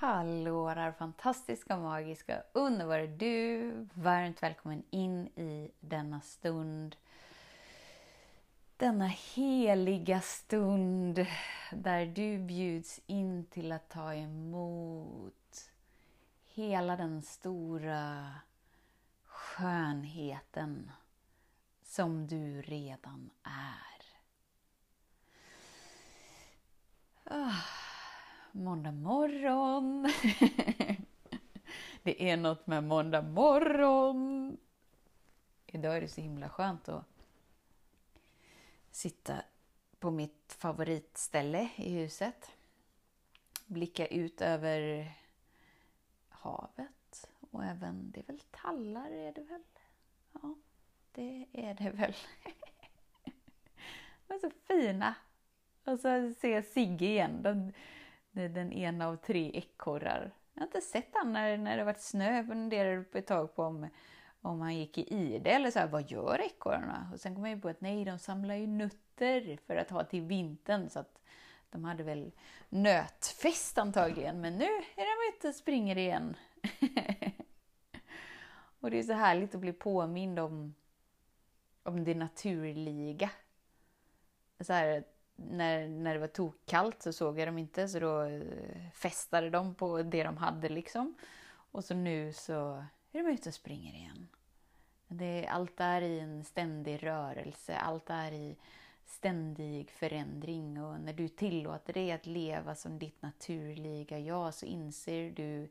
Hallå där fantastiska, magiska, underbara du! Varmt välkommen in i denna stund. Denna heliga stund där du bjuds in till att ta emot hela den stora skönheten som du redan är. Oh måndag morgon. det är något med måndag morgon. Idag är det så himla skönt att sitta på mitt favoritställe i huset. Blicka ut över havet och även, det är väl tallar är det väl? Ja, det är det väl. De är så fina. Och så ser jag Sigge igen. De, det är den ena av tre ekorrar. Jag har inte sett han när, när det varit snö. Jag funderade på ett tag på om, om han gick i ide eller så här, vad gör ekorrarna? Och sen kom jag på att nej, de samlar ju nötter för att ha till vintern. Så att de hade väl nötfest antagligen. Men nu är de ute och springer igen. och det är så härligt att bli påmind om, om det naturliga. Så här, när, när det var tokkallt så såg jag dem inte så då eh, festade de på det de hade liksom. Och så nu så är de ute och springer igen. Det, allt är i en ständig rörelse, allt är i ständig förändring och när du tillåter dig att leva som ditt naturliga jag så inser du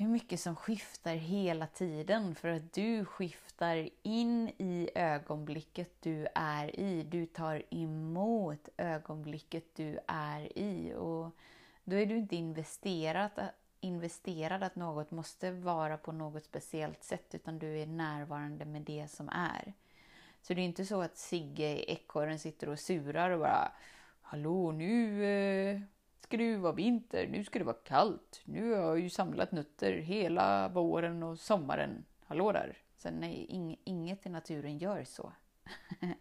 hur mycket som skiftar hela tiden för att du skiftar in i ögonblicket du är i. Du tar emot ögonblicket du är i och då är du inte investerat, investerad att något måste vara på något speciellt sätt utan du är närvarande med det som är. Så det är inte så att Sigge, ekorren, sitter och surar och bara Hallå nu eh, ska det ju vara vinter, nu ska det vara kallt. Nu har jag ju samlat nötter hela våren och sommaren. Hallå där! Sen nej, inget i naturen gör så.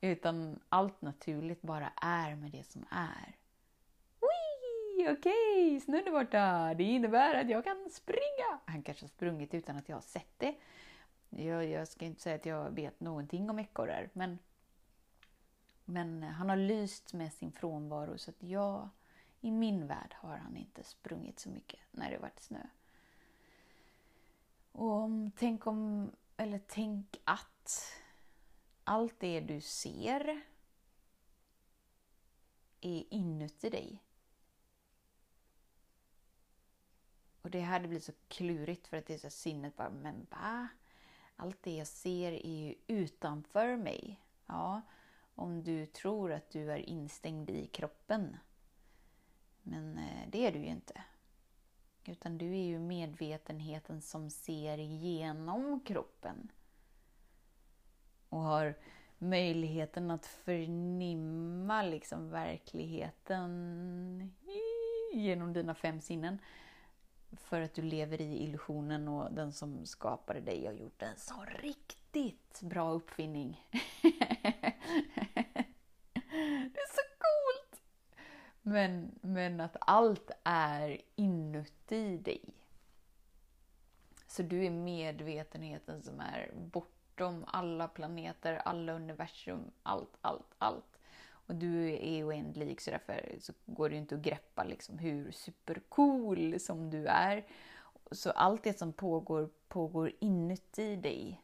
Utan allt naturligt bara är med det som är. Okej, okay, snön är borta. Det innebär att jag kan springa. Han kanske har sprungit utan att jag har sett det. Jag, jag ska inte säga att jag vet någonting om ekorrar, men men eh, han har lyst med sin frånvaro så att jag, i min värld har han inte sprungit så mycket när det varit snö. Och om, tänk om, eller tänk att allt det du ser är inuti dig. Och det här blir så klurigt för att det är så sinnet bara, men va? Allt det jag ser är ju utanför mig. Ja, om du tror att du är instängd i kroppen. Men eh, det är du ju inte. Utan du är ju medvetenheten som ser genom kroppen. Och har möjligheten att förnimma liksom verkligheten genom dina fem sinnen. För att du lever i illusionen och den som skapade dig har gjort en så riktigt bra uppfinning. det är så coolt! Men, men att allt är inuti dig. Så du är medvetenheten som är bortom alla planeter, alla universum, allt, allt, allt. Och du är oändlig så därför så går det ju inte att greppa liksom hur supercool som du är. Så allt det som pågår, pågår inuti dig.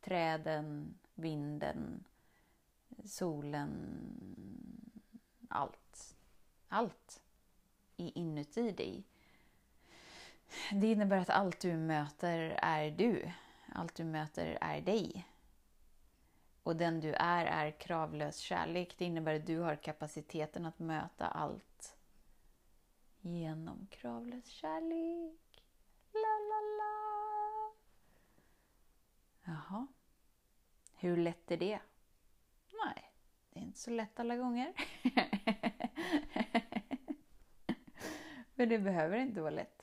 Träden, vinden, solen, allt. Allt är inuti dig. Det innebär att allt du möter är du. Allt du möter är dig. Och den du är är kravlös kärlek. Det innebär att du har kapaciteten att möta allt genom kravlös kärlek. La, la, la. Jaha. Hur lätt är det? Nej, det är inte så lätt alla gånger. Men det behöver inte vara lätt.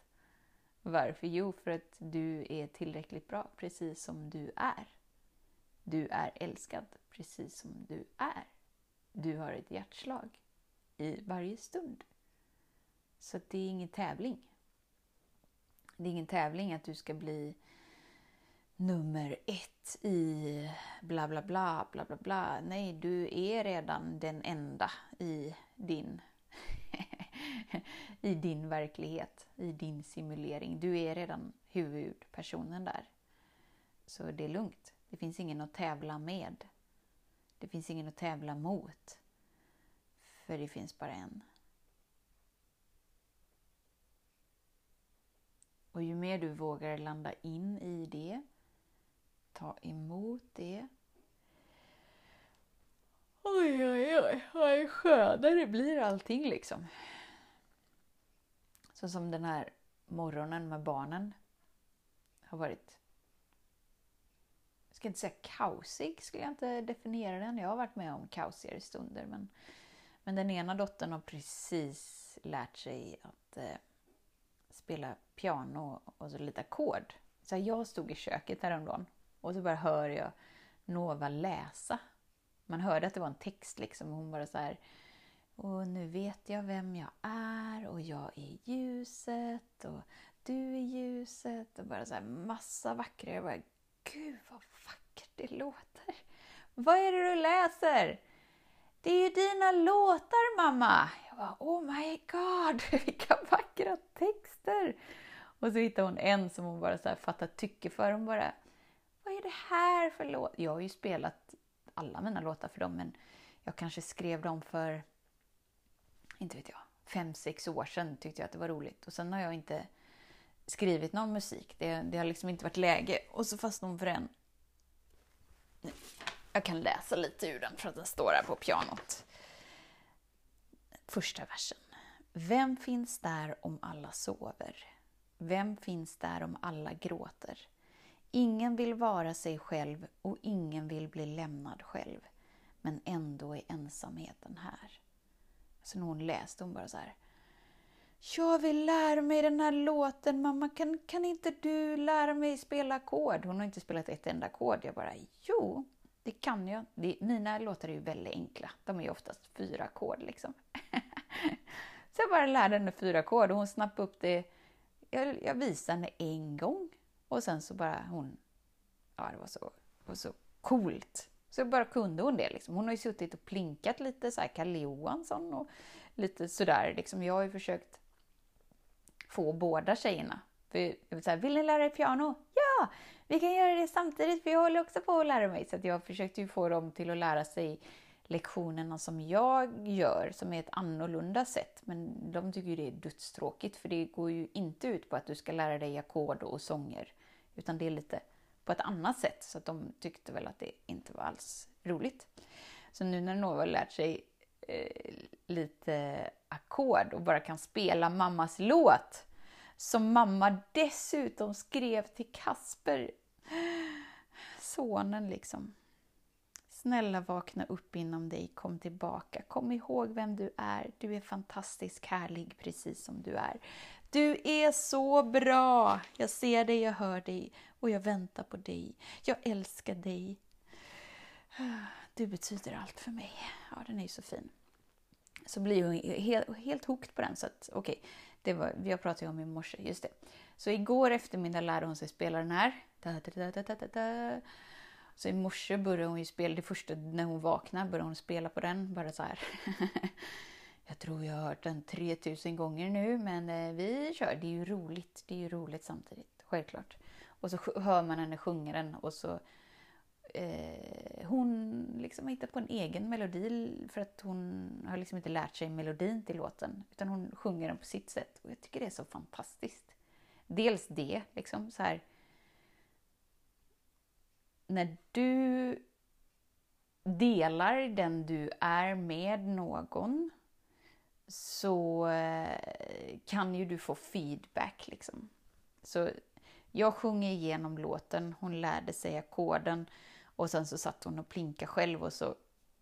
Varför? Jo, för att du är tillräckligt bra precis som du är. Du är älskad precis som du är. Du har ett hjärtslag i varje stund. Så det är ingen tävling. Det är ingen tävling att du ska bli nummer ett i bla bla bla bla bla bla. Nej, du är redan den enda i din i din verklighet, i din simulering. Du är redan huvudpersonen där. Så det är lugnt. Det finns ingen att tävla med. Det finns ingen att tävla mot. För det finns bara en. Och ju mer du vågar landa in i det, ta emot det. Oj, oj, oj, vad skönare blir allting liksom. Så som den här morgonen med barnen har varit. Jag ska inte säga kaosig, skulle jag inte definiera den. Jag har varit med om kaosigare stunder. Men, men den ena dottern har precis lärt sig att eh, spela piano och så lite ackord. Så jag stod i köket häromdagen och så bara hör jag Nova läsa. Man hörde att det var en text liksom. Hon bara så här och nu vet jag vem jag är och jag är ljuset och du är ljuset och bara så här massa vackra. Jag bara, gud vad vackert det låter. Vad är det du läser? Det är ju dina låtar mamma! Jag bara, oh my god, vilka vackra texter! Och så hittade hon en som hon bara så här fattar tycke för. Hon bara, det här för låt? Jag har ju spelat alla mina låtar för dem, men jag kanske skrev dem för inte vet jag, fem, sex år sedan tyckte jag att det var roligt. Och sen har jag inte skrivit någon musik. Det, det har liksom inte varit läge. Och så fastnade hon för en. Jag kan läsa lite ur den för att den står här på pianot. Första versen. Vem finns där om alla sover? Vem finns där om alla gråter? Ingen vill vara sig själv och ingen vill bli lämnad själv. Men ändå är ensamheten här. Så när hon läste hon bara så här. Jag vill lära mig den här låten mamma, kan, kan inte du lära mig spela ackord? Hon har inte spelat ett enda ackord. Jag bara, jo, det kan jag. Det, mina låtar är ju väldigt enkla. De är ju oftast fyra ackord liksom. så jag bara lärde henne fyra ackord och hon snappade upp det. Jag, jag visade henne en gång och sen så bara hon, ja det var så, det var så coolt. Så bara kunde hon det. Liksom. Hon har ju suttit och plinkat lite, så här Kalle Johansson och lite sådär. Liksom. Jag har ju försökt få båda tjejerna. För, så här, Vill ni lära er piano? Ja! Vi kan göra det samtidigt, för jag håller också på att lära mig. Så jag försökte ju få dem till att lära sig lektionerna som jag gör, som är ett annorlunda sätt. Men de tycker ju det är dödstråkigt, för det går ju inte ut på att du ska lära dig ackord och sånger. Utan det är lite på ett annat sätt. Så att de tyckte väl att det inte var alls roligt. Så nu när Nova har lärt sig eh, lite ackord och bara kan spela mammas låt, som mamma dessutom skrev till Kasper, sonen liksom. Snälla vakna upp inom dig, kom tillbaka. Kom ihåg vem du är. Du är fantastisk, härlig, precis som du är. Du är så bra! Jag ser dig, jag hör dig och jag väntar på dig. Jag älskar dig. Du betyder allt för mig. Ja, den är ju så fin. Så blir hon helt, helt hooked på den. Så att, okay, det var, jag pratade ju om i morse, just det. Så igår eftermiddag lärde hon sig spela den här. Da, da, da, så i morse började hon ju spela, det första när hon vaknade började hon spela på den, bara så här. Jag tror jag har hört den 3000 gånger nu, men eh, vi kör. Det är ju roligt. Det är ju roligt samtidigt, självklart. Och så hör man henne sjunga den och så eh, hon liksom har hittat på en egen melodi för att hon har liksom inte lärt sig melodin till låten. Utan hon sjunger den på sitt sätt och jag tycker det är så fantastiskt. Dels det, liksom så här. När du delar den du är med någon så eh, kan ju du få feedback liksom. Så jag sjunger igenom låten, hon lärde sig ackorden och sen så satt hon och plinkade själv och så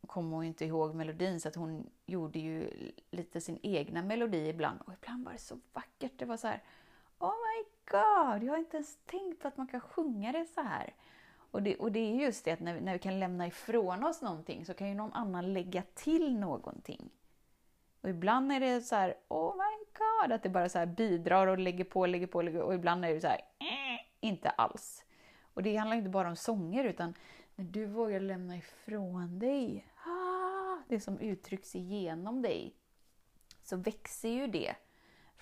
kom hon inte ihåg melodin så att hon gjorde ju lite sin egna melodi ibland och ibland var det så vackert. Det var så här, Oh my god, jag har inte ens tänkt på att man kan sjunga det så här. Och det, och det är just det att när vi, när vi kan lämna ifrån oss någonting så kan ju någon annan lägga till någonting. Och ibland är det så här, oh my god, att det bara så bidrar och lägger på, lägger på, lägger på. Och ibland är det så här, eh, inte alls. Och det handlar inte bara om sånger utan när du vågar lämna ifrån dig ah, det som uttrycks igenom dig så växer ju det.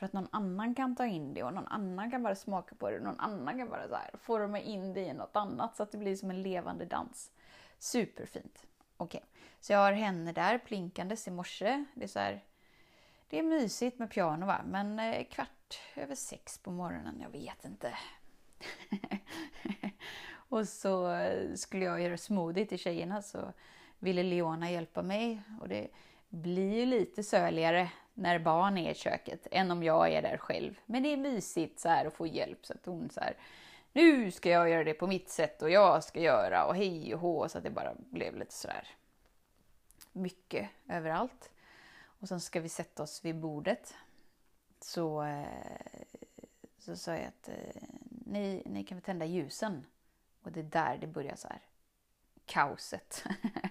För att någon annan kan ta in det och någon annan kan bara smaka på det och någon annan kan bara så här forma in det i något annat så att det blir som en levande dans. Superfint. Okej, okay. så jag har henne där plinkandes i morse. Det är så här, det är mysigt med piano va, men eh, kvart över sex på morgonen, jag vet inte. och så eh, skulle jag göra smoothie till tjejerna så ville Leona hjälpa mig och det blir ju lite söligare när barn är i köket än om jag är där själv. Men det är mysigt så här att få hjälp så att hon så här, nu ska jag göra det på mitt sätt och jag ska göra och hej och hå så att det bara blev lite sådär mycket överallt. Och sen ska vi sätta oss vid bordet. Så, eh, så sa jag att eh, ni, ni kan väl tända ljusen. Och det är där det börjar så här kaoset.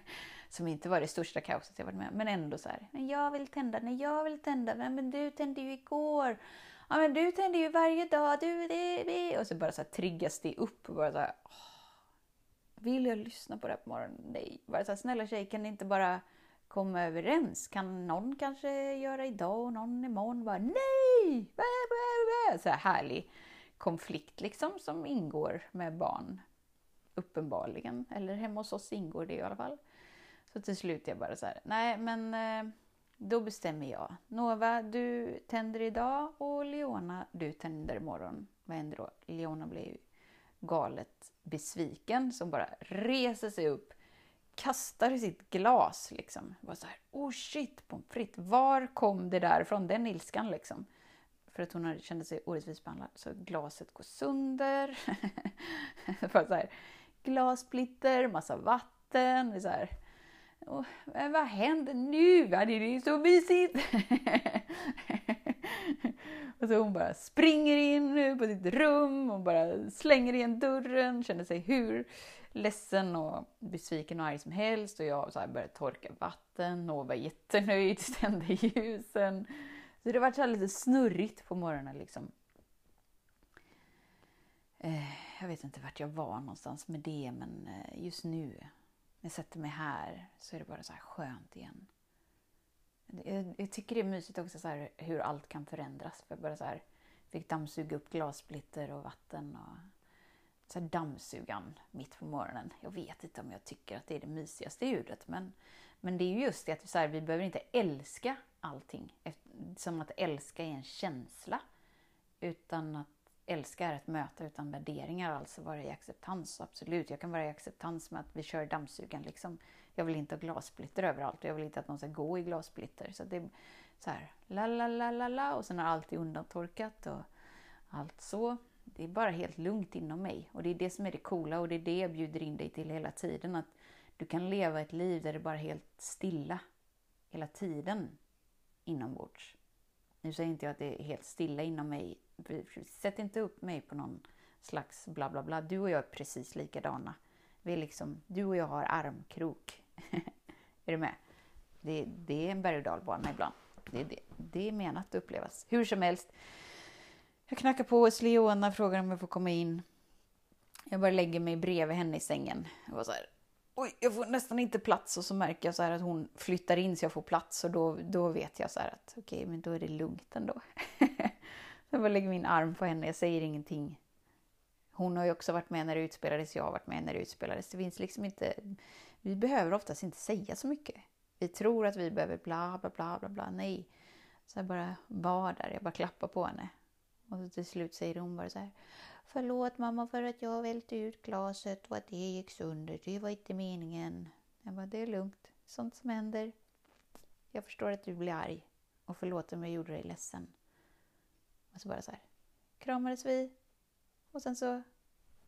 som inte var det största kaoset jag varit med men ändå så här. Men jag vill tända, nej jag vill tända, men du tände ju igår. Ja men du tände ju varje dag, du det, det. Och så bara så här triggas det upp och bara så här. Åh, vill jag lyssna på det här på morgonen? Nej. Bara så här, snälla tjej, kan ni inte bara komma överens? Kan någon kanske göra idag och någon imorgon? Bara nej! Så här härlig konflikt liksom som ingår med barn. Uppenbarligen. Eller hemma hos oss ingår det i alla fall. Så till slut jag bara så här, nej men eh, då bestämmer jag. Nova, du tänder idag och Leona, du tänder imorgon. Vad händer då? Leona blir ju galet besviken som bara reser sig upp, kastar sitt glas liksom. Bara så här, oh shit pommes frites, var kom det där från? Den ilskan liksom. För att hon kände sig orättvist behandlad. Så glaset går sönder. Bara så här, glassplitter, massa vatten. Så här, och, men vad händer nu? Det är så mysigt! och så hon bara springer in på sitt rum och bara slänger igen dörren, känner sig hur ledsen och besviken och arg som helst. Och jag så här började torka vatten och var jättenöjd, tände ljusen. Så det var så lite snurrigt på morgonen liksom. Eh, jag vet inte vart jag var någonstans med det, men eh, just nu när jag sätter mig här så är det bara så här skönt igen. Jag, jag tycker det är mysigt också så här, hur allt kan förändras. För jag bara så här, fick dammsuga upp glassplitter och vatten och så här dammsugan mitt på morgonen. Jag vet inte om jag tycker att det är det mysigaste ljudet men, men det är just det att så här, vi behöver inte älska allting. Som att älska är en känsla. Utan att älskar ett att möta utan värderingar, alltså vara i acceptans. Absolut, jag kan vara i acceptans med att vi kör dammsugaren. Liksom. Jag vill inte ha glassplitter överallt och jag vill inte att någon ska gå i glassplitter. Så det är så här, la la la la la och sen har allt är undantorkat och allt så. Det är bara helt lugnt inom mig och det är det som är det coola och det är det jag bjuder in dig till hela tiden. Att du kan leva ett liv där det bara är helt stilla hela tiden inombords. Nu säger inte jag att det är helt stilla inom mig Sätt inte upp mig på någon slags bla bla bla. Du och jag är precis likadana. Vi är liksom, du och jag har armkrok. är du med? Det, det är en berg och dalbana ibland. Det, det, det är menat att upplevas. Hur som helst. Jag knackar på hos Leona, frågar om jag får komma in. Jag bara lägger mig bredvid henne i sängen. Jag var så här, oj, jag får nästan inte plats och så märker jag så att hon flyttar in så jag får plats och då, då vet jag så att okej, okay, men då är det lugnt ändå. Jag bara lägger min arm på henne, jag säger ingenting. Hon har ju också varit med när det utspelades, jag har varit med när det utspelades. Det finns liksom inte... Vi behöver oftast inte säga så mycket. Vi tror att vi behöver bla, bla, bla, bla, bla. Nej. Så jag bara var där, jag bara klappar på henne. Och så till slut säger hon bara så här. Förlåt mamma för att jag välte ut glaset och att det gick sönder. Det var inte meningen. Jag bara, det är lugnt. Sånt som händer. Jag förstår att du blir arg. och förlåt om jag gjorde dig ledsen. Och så bara så här, kramades vi och sen så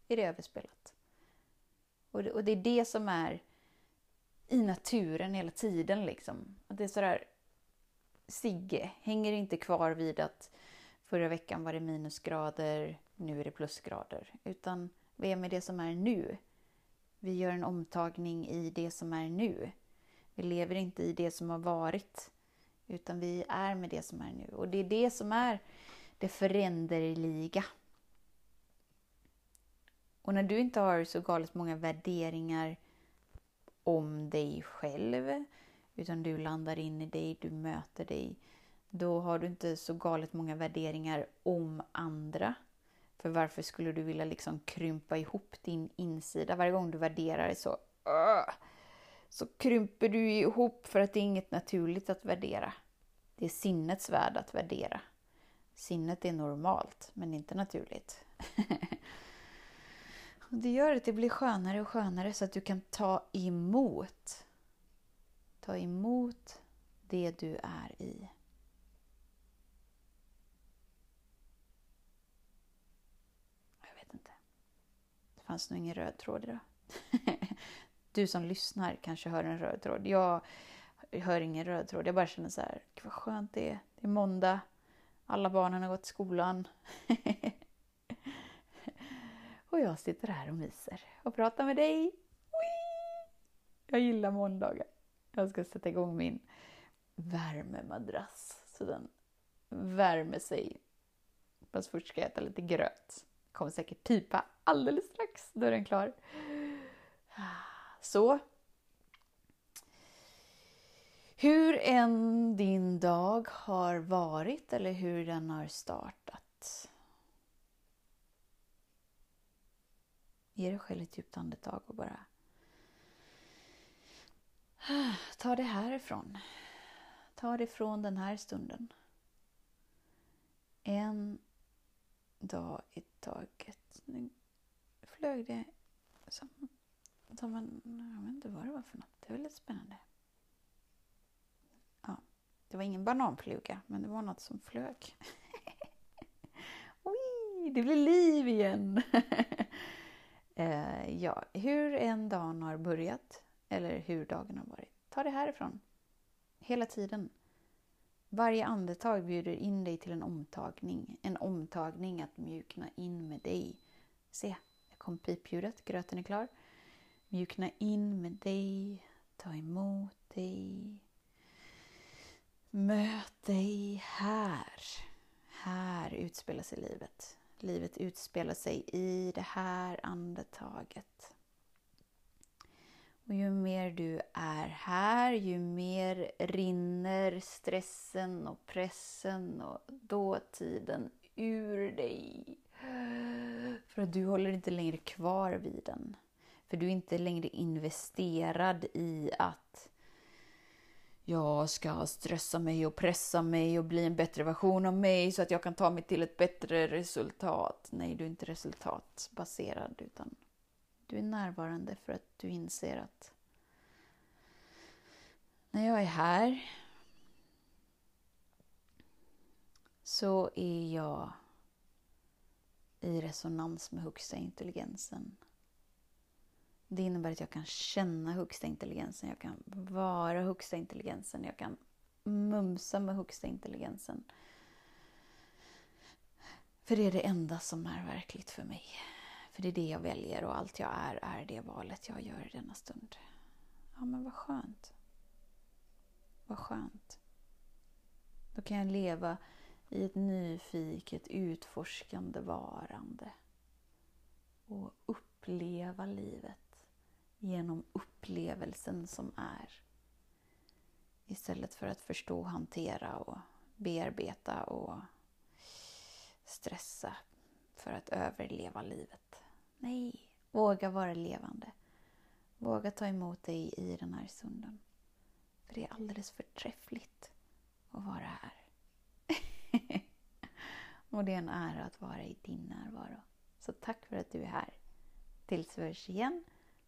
är det överspelat. Och det, och det är det som är i naturen hela tiden liksom. Att det är sådär, Sigge hänger inte kvar vid att förra veckan var det minusgrader, nu är det plusgrader. Utan vi är med det som är nu. Vi gör en omtagning i det som är nu. Vi lever inte i det som har varit, utan vi är med det som är nu. Och det är det som är det föränderliga. Och när du inte har så galet många värderingar om dig själv, utan du landar in i dig, du möter dig, då har du inte så galet många värderingar om andra. För varför skulle du vilja liksom krympa ihop din insida varje gång du värderar så? Uh, så krymper du ihop för att det är inget naturligt att värdera. Det är sinnets värld att värdera. Sinnet är normalt, men inte naturligt. det gör att det blir skönare och skönare så att du kan ta emot. Ta emot det du är i. Jag vet inte. Det fanns nog ingen röd tråd idag. du som lyssnar kanske hör en röd tråd. Jag hör ingen röd tråd. Jag bara känner så här, vad skönt det är. Det är måndag. Alla barnen har gått till skolan. och jag sitter här och myser och pratar med dig. Jag gillar måndagar. Jag ska sätta igång min värmemadrass så den värmer sig. Fast först ska jag äta lite gröt. Kommer säkert pipa alldeles strax. Då är den klar. Så. Hur än din dag har varit eller hur den har startat. Ge dig själv ett djupt andetag och bara ta det härifrån. Ta det från den här stunden. En dag i taget. Nu flög det som som en, jag vet inte vad det var för något. Det var lite spännande. Det var ingen bananfluga, men det var något som flög. Oj, det blir liv igen! eh, ja, hur en dag har börjat, eller hur dagen har varit. Ta det härifrån. Hela tiden. Varje andetag bjuder in dig till en omtagning. En omtagning att mjukna in med dig. Se, där kom pipljudet. Gröten är klar. Mjukna in med dig, ta emot dig. Möt dig här. Här utspelar sig livet. Livet utspelar sig i det här andetaget. Och ju mer du är här, ju mer rinner stressen och pressen och dåtiden ur dig. För att du håller inte längre kvar vid den. För du är inte längre investerad i att jag ska stressa mig och pressa mig och bli en bättre version av mig så att jag kan ta mig till ett bättre resultat. Nej, du är inte resultatbaserad utan du är närvarande för att du inser att när jag är här så är jag i resonans med högsta intelligensen. Det innebär att jag kan känna högsta intelligensen, jag kan vara högsta intelligensen, jag kan mumsa med högsta intelligensen. För det är det enda som är verkligt för mig. För det är det jag väljer och allt jag är, är det valet jag gör i denna stund. Ja, men vad skönt. Vad skönt. Då kan jag leva i ett nyfiket, utforskande varande. Och uppleva livet genom upplevelsen som är. Istället för att förstå, hantera och bearbeta och stressa för att överleva livet. Nej, våga vara levande. Våga ta emot dig i den här stunden. För det är alldeles förträffligt att vara här. och det är en ära att vara i din närvaro. Så tack för att du är här. Tills vi hörs igen